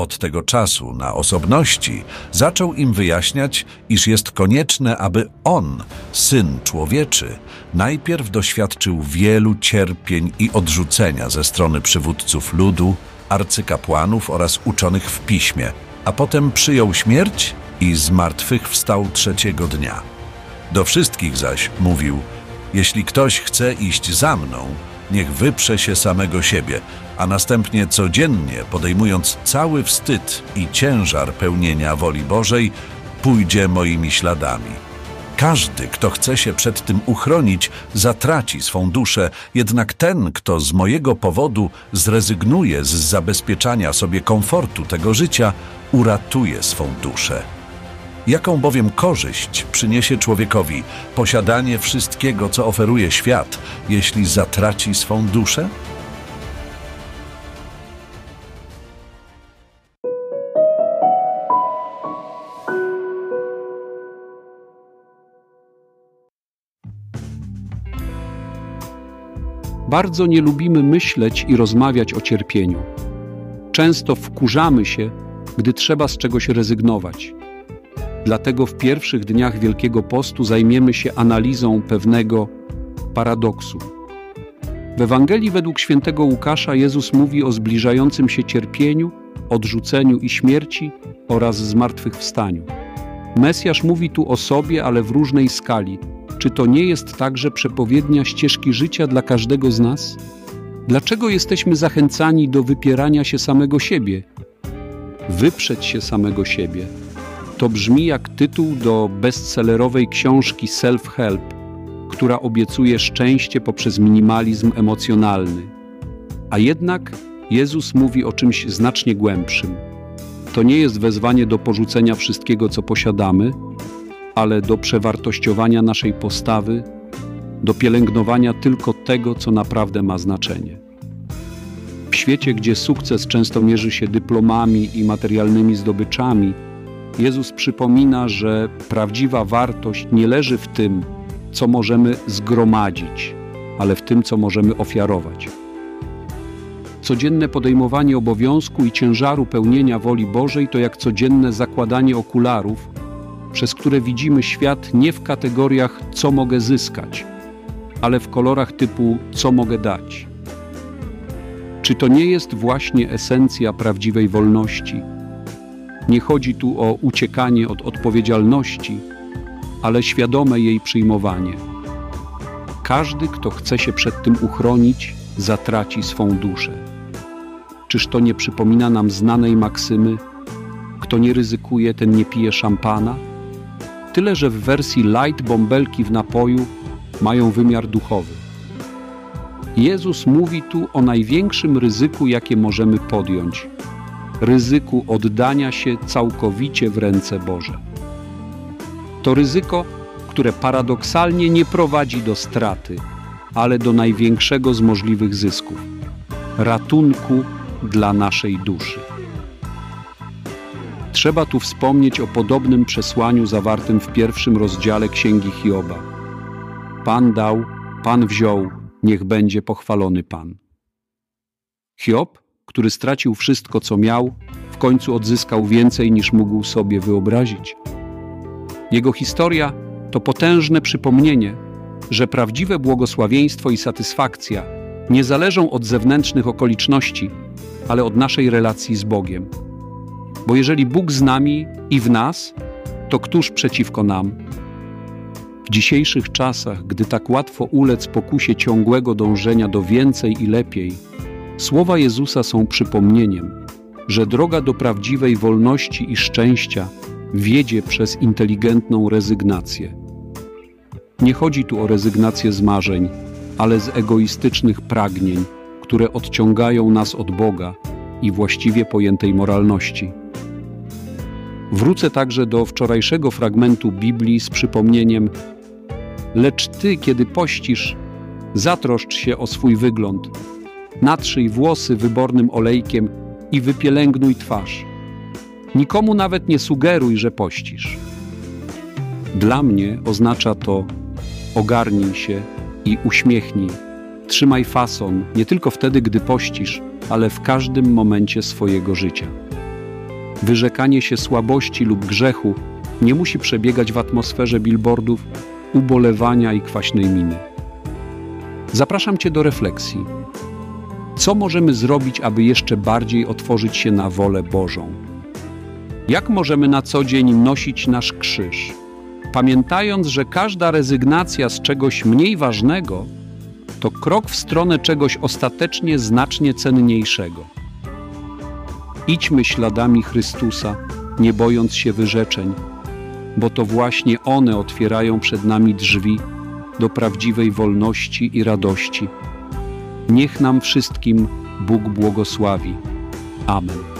Od tego czasu na osobności zaczął im wyjaśniać, iż jest konieczne, aby On, Syn Człowieczy, najpierw doświadczył wielu cierpień i odrzucenia ze strony przywódców ludu, arcykapłanów oraz uczonych w piśmie, a potem przyjął śmierć i zmartwychwstał trzeciego dnia. Do wszystkich zaś mówił, jeśli ktoś chce iść za mną, niech wyprze się samego siebie, a następnie codziennie, podejmując cały wstyd i ciężar pełnienia woli Bożej, pójdzie moimi śladami. Każdy, kto chce się przed tym uchronić, zatraci swą duszę, jednak ten, kto z mojego powodu zrezygnuje z zabezpieczania sobie komfortu tego życia, uratuje swą duszę. Jaką bowiem korzyść przyniesie człowiekowi posiadanie wszystkiego, co oferuje świat, jeśli zatraci swą duszę? Bardzo nie lubimy myśleć i rozmawiać o cierpieniu. Często wkurzamy się, gdy trzeba z czegoś rezygnować. Dlatego w pierwszych dniach Wielkiego Postu zajmiemy się analizą pewnego paradoksu. W Ewangelii według świętego Łukasza Jezus mówi o zbliżającym się cierpieniu, odrzuceniu i śmierci oraz zmartwychwstaniu. Mesjasz mówi tu o sobie, ale w różnej skali. Czy to nie jest także przepowiednia ścieżki życia dla każdego z nas? Dlaczego jesteśmy zachęcani do wypierania się samego siebie? Wyprzeć się samego siebie – to brzmi jak tytuł do bestsellerowej książki Self-Help, która obiecuje szczęście poprzez minimalizm emocjonalny. A jednak Jezus mówi o czymś znacznie głębszym. To nie jest wezwanie do porzucenia wszystkiego, co posiadamy, ale do przewartościowania naszej postawy, do pielęgnowania tylko tego, co naprawdę ma znaczenie. W świecie, gdzie sukces często mierzy się dyplomami i materialnymi zdobyczami, Jezus przypomina, że prawdziwa wartość nie leży w tym, co możemy zgromadzić, ale w tym, co możemy ofiarować. Codzienne podejmowanie obowiązku i ciężaru pełnienia woli Bożej to jak codzienne zakładanie okularów, przez które widzimy świat nie w kategoriach co mogę zyskać, ale w kolorach typu co mogę dać. Czy to nie jest właśnie esencja prawdziwej wolności? Nie chodzi tu o uciekanie od odpowiedzialności, ale świadome jej przyjmowanie. Każdy, kto chce się przed tym uchronić, zatraci swą duszę. Czyż to nie przypomina nam znanej maksymy: kto nie ryzykuje, ten nie pije szampana? Tyle, że w wersji light bąbelki w napoju mają wymiar duchowy. Jezus mówi tu o największym ryzyku, jakie możemy podjąć ryzyku oddania się całkowicie w ręce Boże. To ryzyko, które paradoksalnie nie prowadzi do straty, ale do największego z możliwych zysków ratunku dla naszej duszy. Trzeba tu wspomnieć o podobnym przesłaniu zawartym w pierwszym rozdziale Księgi Hioba. Pan dał, Pan wziął, niech będzie pochwalony Pan. Hiob który stracił wszystko, co miał, w końcu odzyskał więcej niż mógł sobie wyobrazić. Jego historia to potężne przypomnienie, że prawdziwe błogosławieństwo i satysfakcja nie zależą od zewnętrznych okoliczności, ale od naszej relacji z Bogiem. Bo jeżeli Bóg z nami i w nas, to któż przeciwko nam? W dzisiejszych czasach, gdy tak łatwo ulec pokusie ciągłego dążenia do więcej i lepiej, Słowa Jezusa są przypomnieniem, że droga do prawdziwej wolności i szczęścia wiedzie przez inteligentną rezygnację. Nie chodzi tu o rezygnację z marzeń, ale z egoistycznych pragnień, które odciągają nas od Boga i właściwie pojętej moralności. Wrócę także do wczorajszego fragmentu Biblii z przypomnieniem: Lecz ty, kiedy pościsz, zatroszcz się o swój wygląd natrzyj włosy wybornym olejkiem i wypielęgnuj twarz. Nikomu nawet nie sugeruj, że pościsz. Dla mnie oznacza to ogarnij się i uśmiechnij. Trzymaj fason nie tylko wtedy, gdy pościsz, ale w każdym momencie swojego życia. Wyrzekanie się słabości lub grzechu nie musi przebiegać w atmosferze billboardów, ubolewania i kwaśnej miny. Zapraszam Cię do refleksji. Co możemy zrobić, aby jeszcze bardziej otworzyć się na wolę Bożą? Jak możemy na co dzień nosić nasz krzyż, pamiętając, że każda rezygnacja z czegoś mniej ważnego to krok w stronę czegoś ostatecznie znacznie cenniejszego? Idźmy śladami Chrystusa, nie bojąc się wyrzeczeń, bo to właśnie one otwierają przed nami drzwi do prawdziwej wolności i radości. Niech nam wszystkim Bóg błogosławi. Amen.